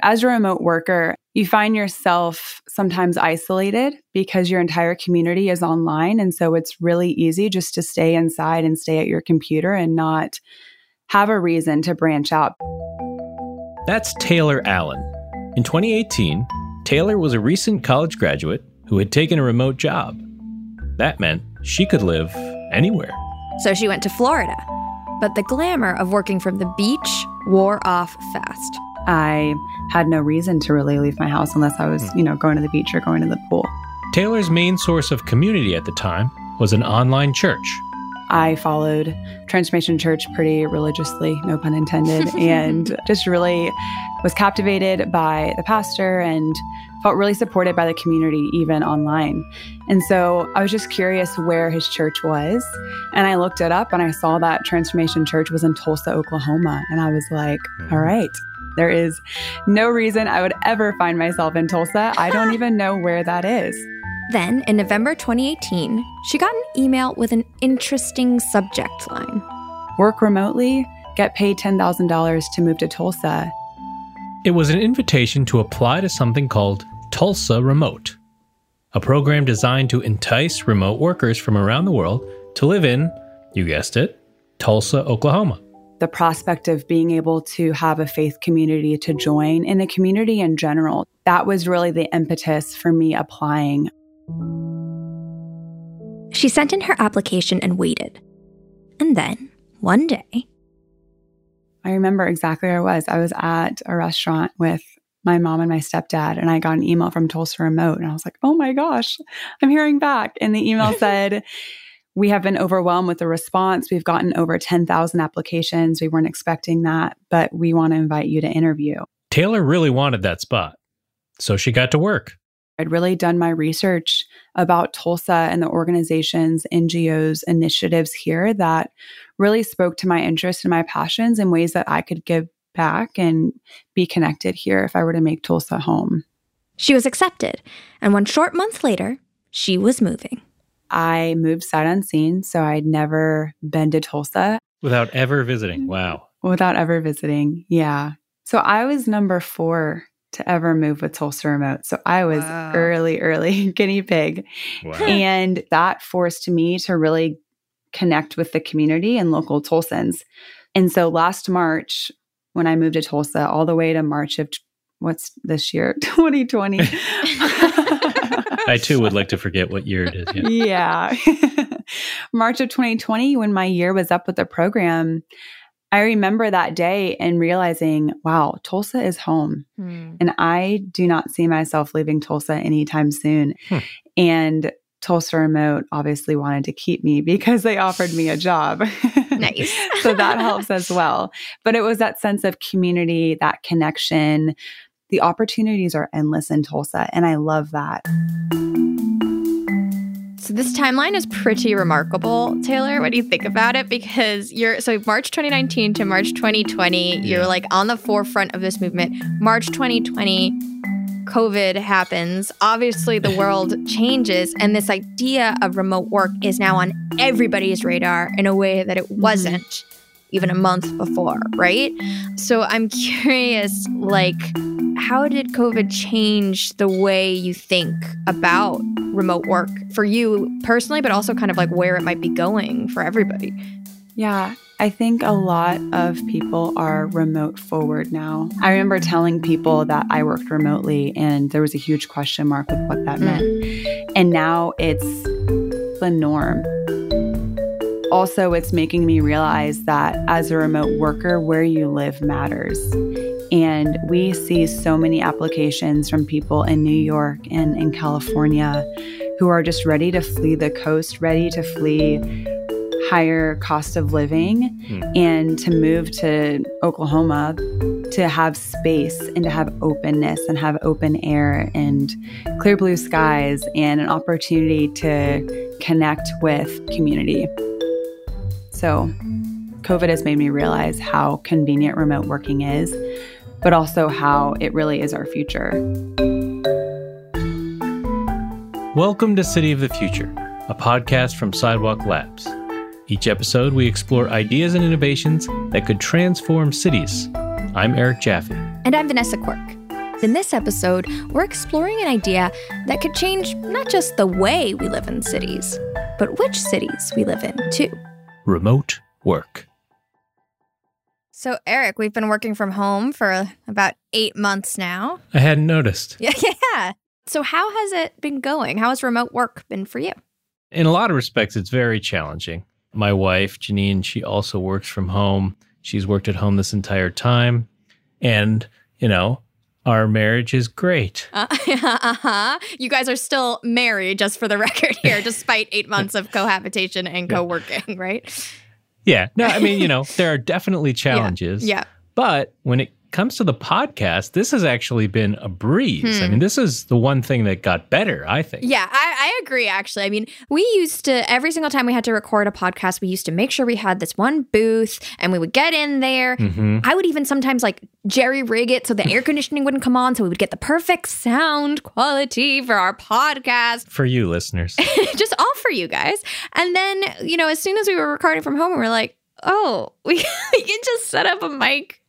As a remote worker, you find yourself sometimes isolated because your entire community is online. And so it's really easy just to stay inside and stay at your computer and not have a reason to branch out. That's Taylor Allen. In 2018, Taylor was a recent college graduate who had taken a remote job. That meant she could live anywhere. So she went to Florida. But the glamour of working from the beach wore off fast. I had no reason to really leave my house unless I was, hmm. you know, going to the beach or going to the pool. Taylor's main source of community at the time was an online church. I followed Transformation Church pretty religiously, no pun intended, and just really was captivated by the pastor and felt really supported by the community, even online. And so I was just curious where his church was. And I looked it up and I saw that Transformation Church was in Tulsa, Oklahoma. And I was like, hmm. all right, there is no reason I would ever find myself in Tulsa. I don't even know where that is. Then, in November 2018, she got an email with an interesting subject line Work remotely, get paid $10,000 to move to Tulsa. It was an invitation to apply to something called Tulsa Remote, a program designed to entice remote workers from around the world to live in, you guessed it, Tulsa, Oklahoma the prospect of being able to have a faith community to join in a community in general. That was really the impetus for me applying. She sent in her application and waited. And then, one day, I remember exactly where I was. I was at a restaurant with my mom and my stepdad, and I got an email from Tulsa Remote, and I was like, oh my gosh, I'm hearing back. And the email said, we have been overwhelmed with the response. We've gotten over 10,000 applications. We weren't expecting that, but we want to invite you to interview. Taylor really wanted that spot, so she got to work. I'd really done my research about Tulsa and the organizations, NGOs, initiatives here that really spoke to my interests and my passions in ways that I could give back and be connected here if I were to make Tulsa home. She was accepted, and one short month later, she was moving. I moved sight unseen, so I'd never been to Tulsa. Without ever visiting. Mm-hmm. Wow. Without ever visiting. Yeah. So I was number four to ever move with Tulsa Remote. So I was wow. early, early guinea pig. Wow. And that forced me to really connect with the community and local Tulsans. And so last March, when I moved to Tulsa, all the way to March of what's this year, 2020. I too would like to forget what year it is. Yeah. yeah. March of 2020, when my year was up with the program, I remember that day and realizing, wow, Tulsa is home. Hmm. And I do not see myself leaving Tulsa anytime soon. Hmm. And Tulsa Remote obviously wanted to keep me because they offered me a job. Nice. so that helps as well. But it was that sense of community, that connection, the opportunities are endless in Tulsa, and I love that. So this timeline is pretty remarkable, Taylor. What do you think about it? Because you're so March 2019 to March 2020, you're like on the forefront of this movement. March 2020, COVID happens. Obviously, the world changes, and this idea of remote work is now on everybody's radar in a way that it mm-hmm. wasn't even a month before, right? So I'm curious, like, how did COVID change the way you think about remote work for you personally, but also kind of like where it might be going for everybody? Yeah, I think a lot of people are remote forward now. I remember telling people that I worked remotely, and there was a huge question mark with what that meant. And now it's the norm. Also, it's making me realize that as a remote worker, where you live matters. And we see so many applications from people in New York and in California who are just ready to flee the coast, ready to flee higher cost of living mm. and to move to Oklahoma to have space and to have openness and have open air and clear blue skies and an opportunity to connect with community. So, COVID has made me realize how convenient remote working is but also how it really is our future. Welcome to City of the Future, a podcast from Sidewalk Labs. Each episode, we explore ideas and innovations that could transform cities. I'm Eric Jaffe. And I'm Vanessa Quirk. In this episode, we're exploring an idea that could change not just the way we live in cities, but which cities we live in, too. Remote work. So, Eric, we've been working from home for about eight months now. I hadn't noticed. Yeah, yeah. So, how has it been going? How has remote work been for you? In a lot of respects, it's very challenging. My wife, Janine, she also works from home. She's worked at home this entire time. And, you know, our marriage is great. Uh, uh-huh. You guys are still married, just for the record here, despite eight months of cohabitation and co working, right? Yeah. No, I mean, you know, there are definitely challenges. Yeah. But when it comes to the podcast, this has actually been a breeze. Hmm. I mean, this is the one thing that got better, I think. Yeah, I, I agree, actually. I mean, we used to, every single time we had to record a podcast, we used to make sure we had this one booth and we would get in there. hmm I would even sometimes like jerry rig it so the air conditioning wouldn't come on, so we would get the perfect sound quality for our podcast. For you listeners. Just all for you guys. And then, you know, as soon as we were recording from home, we were like, oh, we, we can just set up a mic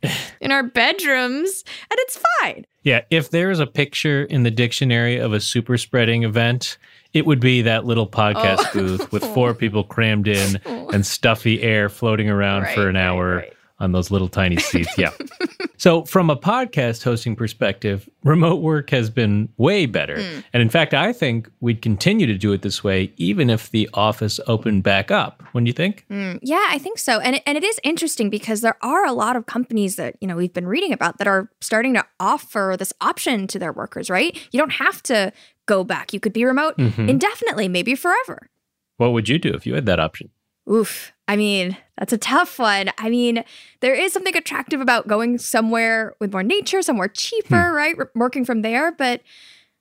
in our bedrooms and it's fine. yeah. If there's a picture in the dictionary of a super spreading event, it would be that little podcast Oh. booth with four people crammed in and stuffy air floating around for Right, an right, hour right. On those little tiny seats. Yeah. so, from a podcast hosting perspective, remote work has been way better. Hmm. And in fact, I think we'd continue to do it this way even if the office opened back up. Wouldn't you think? Mm, yeah, I think so. And it, and it is interesting because there are a lot of companies that, you know, we've been reading about that are starting to offer this option to their workers, right? You don't have to go back. You could be remote Mhm. indefinitely, maybe forever. What would you do if you had that option? Oof. I mean, that's a tough one. I mean, there is something attractive about going somewhere with more nature, somewhere cheaper, hmm. right? R- working from there, but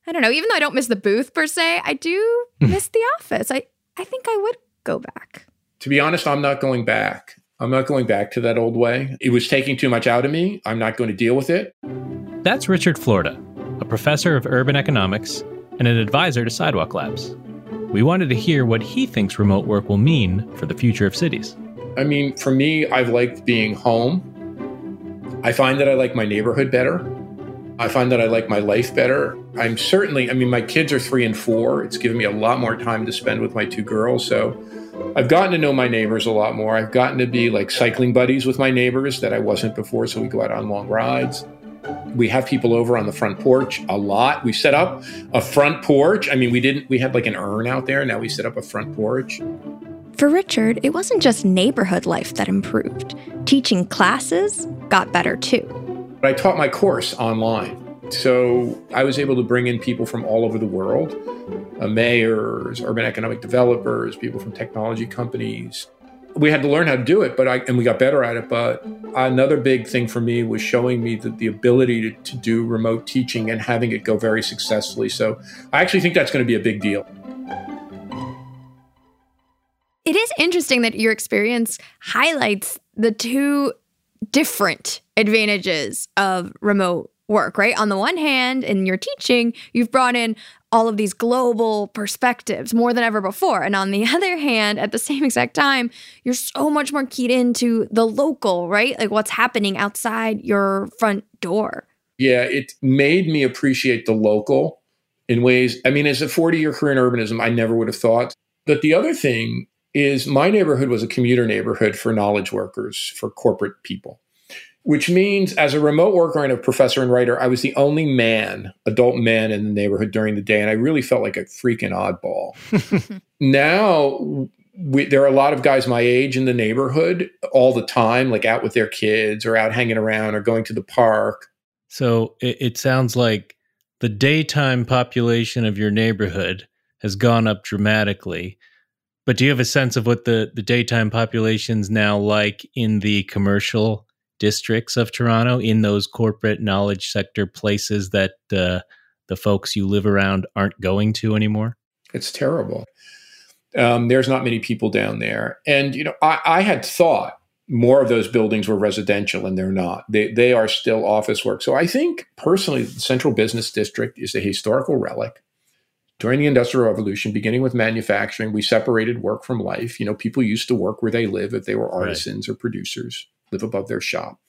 I don't know, even though I don't miss the booth per se, I do hmm. miss the office. I I think I would go back. To be honest, I'm not going back. I'm not going back to that old way. It was taking too much out of me. I'm not going to deal with it. That's Richard Florida, a professor of urban economics and an advisor to Sidewalk Labs. We wanted to hear what he thinks remote work will mean for the future of cities. I mean, for me, I've liked being home. I find that I like my neighborhood better. I find that I like my life better. I'm certainly, I mean, my kids are three and four. It's given me a lot more time to spend with my two girls. So I've gotten to know my neighbors a lot more. I've gotten to be like cycling buddies with my neighbors that I wasn't before. So we go out on long rides. We have people over on the front porch a lot. We set up a front porch. I mean, we didn't, we had like an urn out there. Now we set up a front porch. For Richard, it wasn't just neighborhood life that improved. Teaching classes got better too. I taught my course online. So I was able to bring in people from all over the world uh, mayors, urban economic developers, people from technology companies. We had to learn how to do it, but I, and we got better at it. But another big thing for me was showing me the, the ability to, to do remote teaching and having it go very successfully. So I actually think that's going to be a big deal. It is interesting that your experience highlights the two different advantages of remote work, right? On the one hand, in your teaching, you've brought in all of these global perspectives more than ever before. And on the other hand, at the same exact time, you're so much more keyed into the local, right? Like what's happening outside your front door. Yeah, it made me appreciate the local in ways. I mean, as a 40 year career in urbanism, I never would have thought. But the other thing is, my neighborhood was a commuter neighborhood for knowledge workers, for corporate people, which means as a remote worker and a professor and writer, I was the only man, adult man in the neighborhood during the day. And I really felt like a freaking oddball. now, we, there are a lot of guys my age in the neighborhood all the time, like out with their kids or out hanging around or going to the park. So it, it sounds like the daytime population of your neighborhood has gone up dramatically. But do you have a sense of what the, the daytime population's now like in the commercial districts of Toronto, in those corporate knowledge sector places that uh, the folks you live around aren't going to anymore? It's terrible. Um, there's not many people down there. And, you know, I, I had thought more of those buildings were residential, and they're not. They, they are still office work. So I think personally, the Central Business District is a historical relic. During the Industrial Revolution, beginning with manufacturing, we separated work from life. You know, people used to work where they live if they were Right. artisans or producers, live above their shop.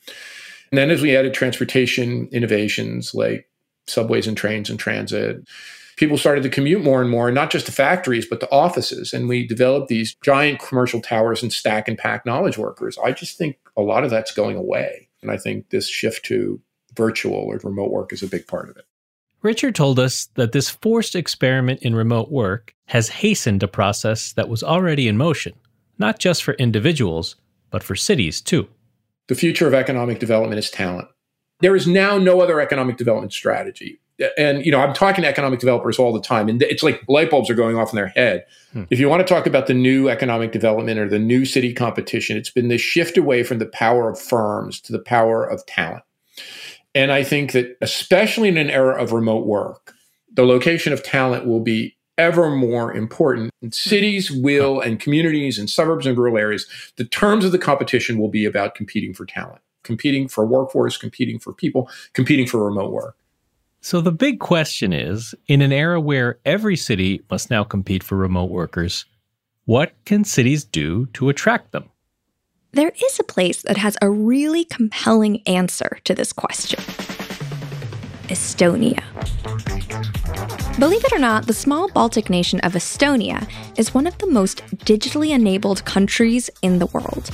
And then as we added transportation innovations like subways and trains and transit. People started to commute more and more, not just to factories, but to offices. And we developed these giant commercial towers and stack and pack knowledge workers. I just think a lot of that's going away. And I think this shift to virtual or remote work is a big part of it. Richard told us that this forced experiment in remote work has hastened a process that was already in motion, not just for individuals, but for cities too. The future of economic development is talent. There is now no other economic development strategy. And you know, I'm talking to economic developers all the time, and it's like light bulbs are going off in their head. Hmm. If you want to talk about the new economic development or the new city competition, it's been this shift away from the power of firms to the power of talent. And I think that, especially in an era of remote work, the location of talent will be ever more important. And cities will, and communities and suburbs and rural areas, the terms of the competition will be about competing for talent, competing for workforce, competing for people, competing for remote work. So the big question is in an era where every city must now compete for remote workers, what can cities do to attract them? There is a place that has a really compelling answer to this question Estonia. Believe it or not, the small Baltic nation of Estonia is one of the most digitally enabled countries in the world.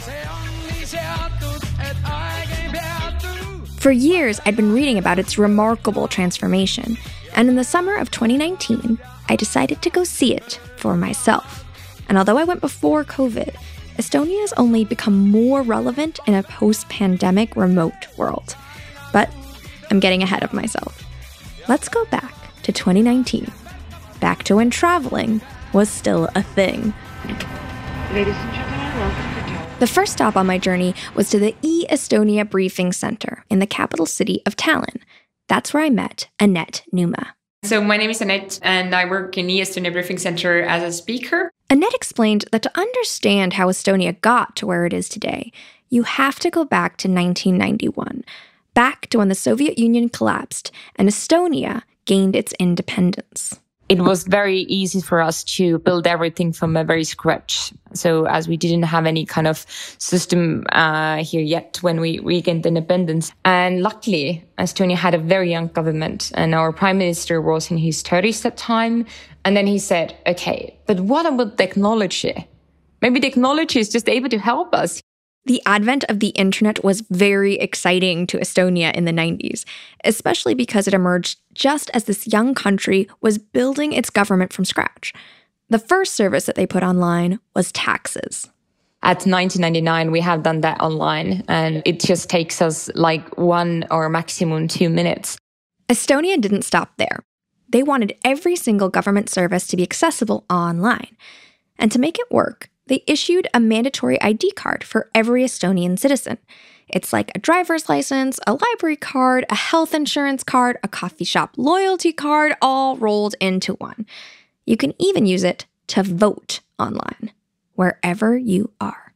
For years, I'd been reading about its remarkable transformation, and in the summer of 2019, I decided to go see it for myself. And although I went before COVID, Estonia has only become more relevant in a post pandemic remote world. But I'm getting ahead of myself. Let's go back to 2019, back to when traveling was still a thing. Ladies and gentlemen, welcome to The first stop on my journey was to the E Estonia Briefing Center in the capital city of Tallinn. That's where I met Anett Numa. So, my name is Anett, and I work in E Estonia Briefing Center as a speaker. Anett explained that to understand how Estonia got to where it is today, you have to go back to 1991, back to when the Soviet Union collapsed and Estonia gained its independence. It was very easy for us to build everything from a very scratch. So as we didn't have any kind of system uh, here yet when we regained independence, and luckily Estonia had a very young government, and our prime minister was in his 30s at time. And then he said, "Okay, but what about technology? Maybe technology is just able to help us." The advent of the internet was very exciting to Estonia in the 90s, especially because it emerged just as this young country was building its government from scratch. The first service that they put online was taxes. At 1999, we have done that online, and it just takes us like one or maximum two minutes. Estonia didn't stop there. They wanted every single government service to be accessible online. And to make it work, they issued a mandatory ID card for every Estonian citizen. It's like a driver's license, a library card, a health insurance card, a coffee shop loyalty card, all rolled into one. You can even use it to vote online, wherever you are.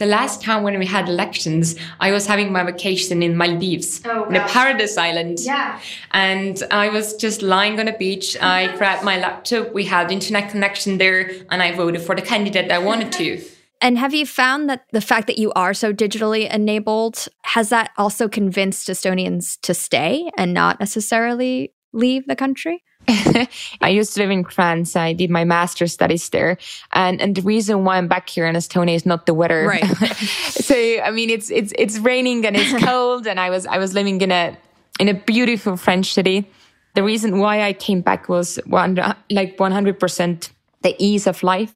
The last time when we had elections, I was having my vacation in Maldives, oh, in a paradise island. Yeah. And I was just lying on a beach. I grabbed my laptop. We had internet connection there, and I voted for the candidate I wanted to. And have you found that the fact that you are so digitally enabled has that also convinced Estonians to stay and not necessarily leave the country? I used to live in France. I did my master's studies there. And, and the reason why I'm back here in Estonia is not the weather. Right. so, I mean, it's, it's, it's raining and it's cold. and I was, I was living in a, in a beautiful French city. The reason why I came back was one, like 100% the ease of life.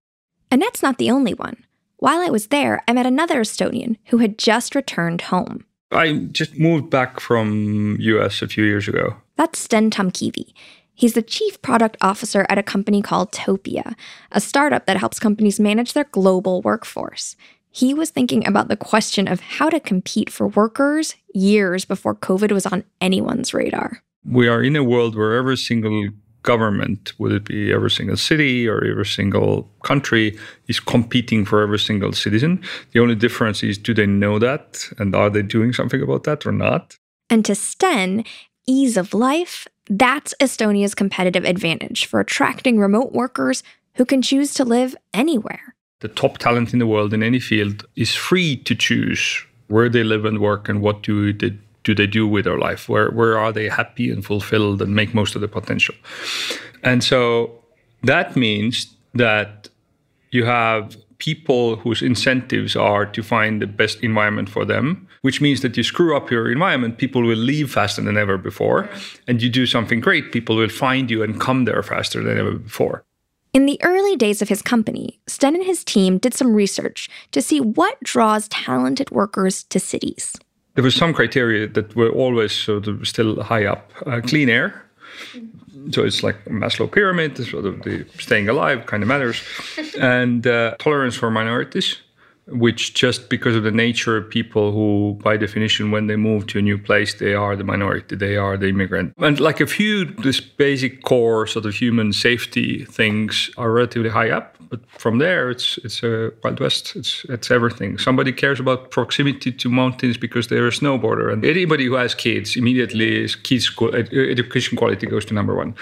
And that's not the only one. While I was there, I met another Estonian who had just returned home. I just moved back from US a few years ago. That's Sten Tamkivi. He's the chief product officer at a company called Topia, a startup that helps companies manage their global workforce. He was thinking about the question of how to compete for workers years before COVID was on anyone's radar. We are in a world where every single government, would it be every single city or every single country, is competing for every single citizen. The only difference is do they know that and are they doing something about that or not? And to Sten, ease of life that's Estonia's competitive advantage for attracting remote workers who can choose to live anywhere. The top talent in the world in any field is free to choose where they live and work and what do they do they do with their life? Where where are they happy and fulfilled and make most of the potential? And so that means that you have people whose incentives are to find the best environment for them, which means that you screw up your environment, people will leave faster than ever before. And you do something great, people will find you and come there faster than ever before. In the early days of his company, Sten and his team did some research to see what draws talented workers to cities. There was some criteria that were always sort of still high up. Uh, clean air, so it's like a Maslow pyramid, sort of the staying alive kind of matters, and uh, tolerance for minorities, which just because of the nature of people who, by definition, when they move to a new place, they are the minority, they are the immigrant, and like a few this basic core sort of human safety things are relatively high up, but from there it's it's a wild west. It's it's everything. Somebody cares about proximity to mountains because they're a snowboarder, and anybody who has kids immediately kids school education quality goes to number one.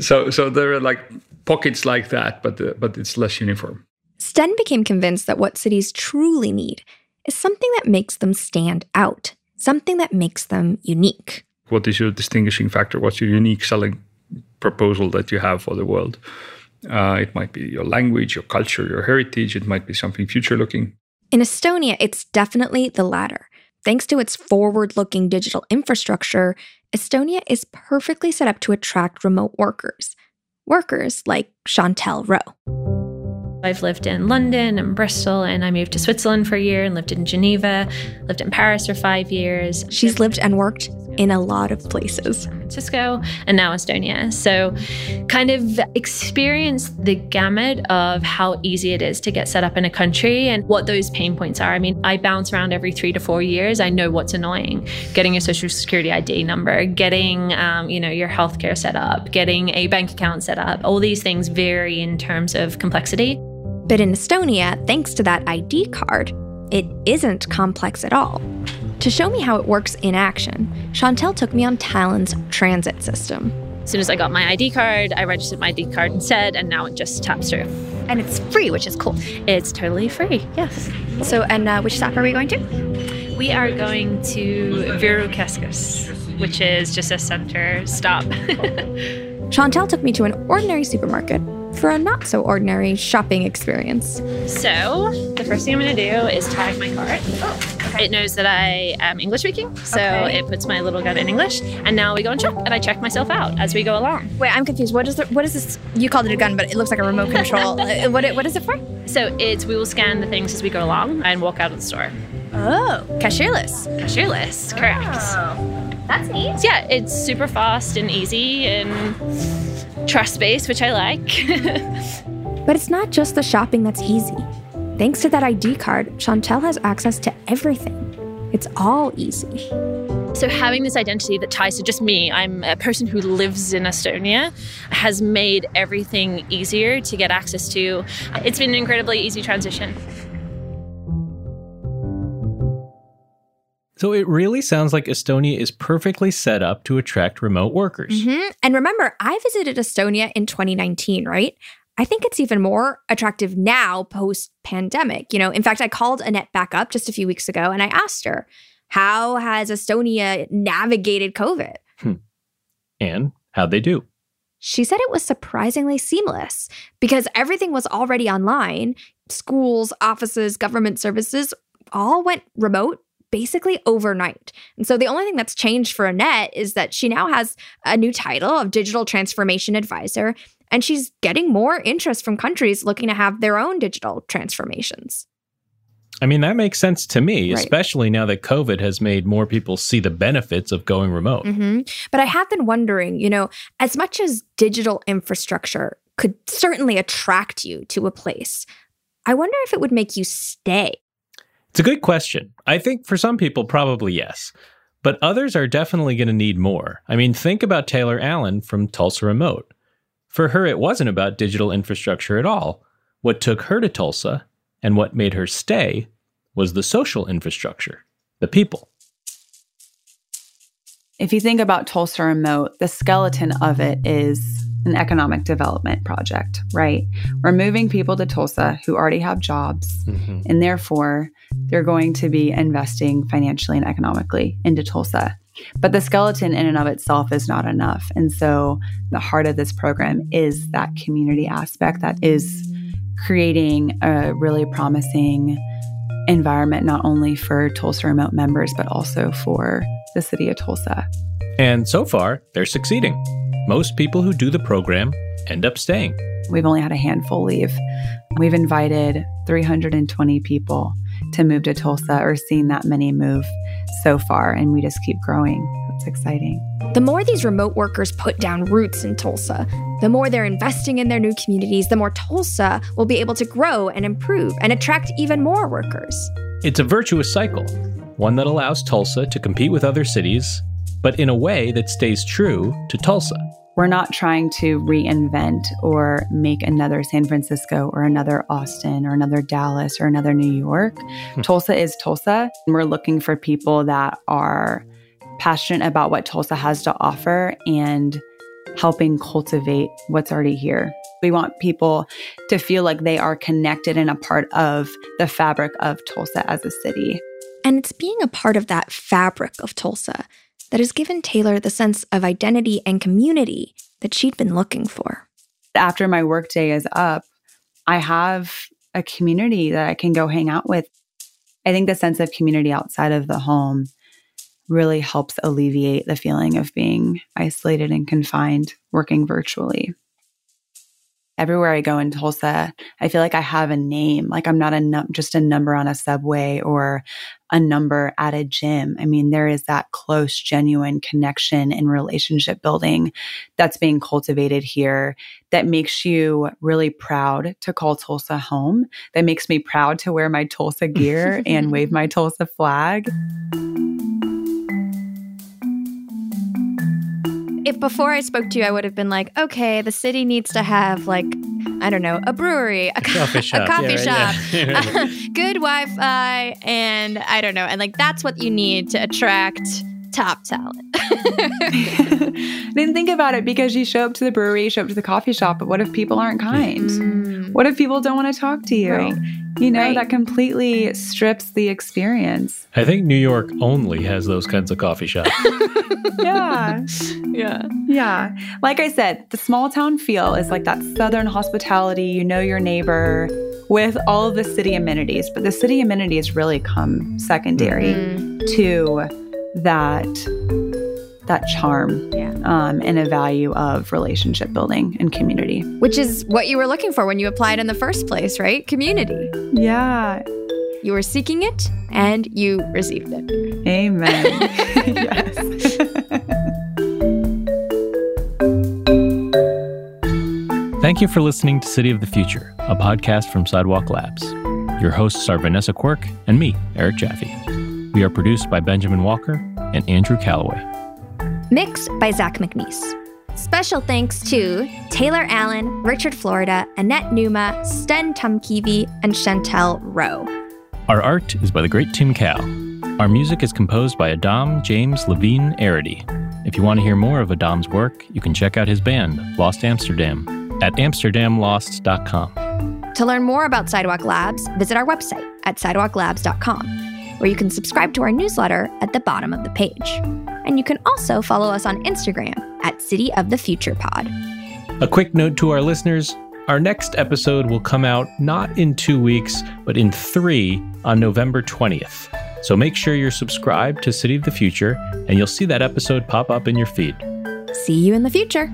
So so there are like pockets like that, but uh, but it's less uniform. Sten became convinced that what cities truly need is something that makes them stand out, something that makes them unique. What is your distinguishing factor? What's your unique selling proposal that you have for the world? Uh, it might be your language, your culture, your heritage. It might be something future looking. In Estonia, it's definitely the latter. Thanks to its forward looking digital infrastructure, Estonia is perfectly set up to attract remote workers. Workers like Chantel Rowe. I've lived in London and Bristol, and I moved to Switzerland for a year and lived in Geneva, lived in Paris for five years. She's lived and worked in a lot of places. San Francisco and now Estonia. So, kind of experienced the gamut of how easy it is to get set up in a country and what those pain points are. I mean, I bounce around every three to four years. I know what's annoying: getting your social security ID number, getting, um, you know, your healthcare set up, getting a bank account set up. All these things vary in terms of complexity. But in Estonia, thanks to that ID card, it isn't complex at all. To show me how it works in action, Chantel took me on Tallinn's transit system. As soon as I got my ID card, I registered my ID card instead, and now it just taps through. And it's free, which is cool. It's totally free, yes. So, and uh, which stop are we going to? We are going to Viru Keskus, which is just a center stop. Chantel took me to an ordinary supermarket for a not so ordinary shopping experience. So, the first thing I'm going to do is tag my cart. Oh, okay. It knows that I am English speaking, so okay. it puts my little gun in English. And now we go and check, and I check myself out as we go along. Wait, I'm confused. What is the, what is this? You called it a gun, but it looks like a remote control. Uh, what what is it for? So it's we will scan the things as we go along and walk out of the store. Oh, cashierless. Cashierless, correct. Oh, that's neat. Yeah, it's super fast and easy and trust based, which I like. but it's not just the shopping that's easy. Thanks to that ID card, Chantel has access to everything. It's all easy. So, having this identity that ties to just me, I'm a person who lives in Estonia, has made everything easier to get access to. It's been an incredibly easy transition. So it really sounds like Estonia is perfectly set up to attract remote workers. Mm-hmm. And remember, I visited Estonia in 2019, right? I think it's even more attractive now post pandemic. You know, in fact, I called Anett back up just a few weeks ago and I asked her, how has Estonia navigated COVID? Hmm. And how'd they do? She said it was surprisingly seamless because everything was already online. Schools, offices, government services all went remote basically overnight. And so the only thing that's changed for Anett is that she now has a new title of Digital Transformation Advisor, and she's getting more interest from countries looking to have their own digital transformations. I mean, that makes sense to me, right. especially now that COVID has made more people see the benefits of going remote. Mm-hmm. But I have been wondering, you know, as much as digital infrastructure could certainly attract you to a place, I wonder if it would make you stay. It's a good question. I think for some people, probably yes. But others are definitely going to need more. I mean, think about Taylor Allen from Tulsa Remote. For her, it wasn't about digital infrastructure at all. What took her to Tulsa and what made her stay was the social infrastructure, the people. If you think about Tulsa Remote, the skeleton of it is an economic development project, right? We're moving people to Tulsa who already have jobs, mm-hmm. and therefore they're going to be investing financially and economically into Tulsa. But the skeleton in and of itself is not enough. And so the heart of this program is that community aspect that is creating a really promising environment, not only for Tulsa Remote members, but also for the city of Tulsa. And so far, they're succeeding. Most people who do the program end up staying. We've only had a handful leave. We've invited 320 people to move to Tulsa or seen that many move so far, and we just keep growing. It's exciting. The more these remote workers put down roots in Tulsa, the more they're investing in their new communities, the more Tulsa will be able to grow and improve and attract even more workers. It's a virtuous cycle, one that allows Tulsa to compete with other cities, but in a way that stays true to Tulsa. We're not trying to reinvent or make another San Francisco or another Austin or another Dallas or another New York. Hmm. Tulsa is Tulsa. And we're looking for people that are passionate about what Tulsa has to offer and helping cultivate what's already here. We want people to feel like they are connected and a part of the fabric of Tulsa as a city. And it's being a part of that fabric of Tulsa that has given Taylor the sense of identity and community that she'd been looking for. After my workday is up, I have a community that I can go hang out with. I think the sense of community outside of the home really helps alleviate the feeling of being isolated and confined working virtually everywhere I go in Tulsa, I feel like I have a name. Like I'm not a num- just a number on a subway or a number at a gym. I mean, there is that close, genuine connection and relationship building that's being cultivated here that makes you really proud to call Tulsa home. That makes me proud to wear my Tulsa gear and wave my Tulsa flag. if before I spoke to you, I would have been like, okay, the city needs to have like, I don't know, a brewery, a, coffee shop, a coffee yeah, shop, yeah. good Wi-Fi, and I don't know, and like that's what you need to attract top talent. didn't think about it because you show up to the brewery, you show up to the coffee shop, but what if people aren't kind? Mm. What if people don't want to talk to you? Right. You know, right. that completely strips the experience. I think New York only has those kinds of coffee shops. yeah. Yeah. Yeah. Like I said, the small town feel is like that southern hospitality, you know your neighbor with all of the city amenities, but the city amenities really come secondary mm-hmm. to that that charm yeah. Um, and a value of relationship building and community. Which is what you were looking for when you applied in the first place, right? Community. Yeah. You were seeking it and you received it. Amen. yes. Thank you for listening to City of the Future, a podcast from Sidewalk Labs. Your hosts are Vanessa Quirk and me, Eric Jaffe. We are produced by Benjamin Walker and Andrew Calloway. Mixed by Zach McNeese. Special thanks to Taylor Allen, Richard Florida, Anett Numa, Sten Tamkivi, and Chantel Rowe. Our art is by the great Tim Cow. Our music is composed by Adam James Levine Arity. If you want to hear more of Adam's work, you can check out his band, Lost Amsterdam, at amsterdamlost.com. To learn more about Sidewalk Labs, visit our website at sidewalklabs.com, where you can subscribe to our newsletter at the bottom of the page. And you can also follow us on Instagram at City of the Future Pod. A quick note to our listeners our next episode will come out not in two weeks, but in three on November 20th. So make sure you're subscribed to City of the Future, and you'll see that episode pop up in your feed. See you in the future.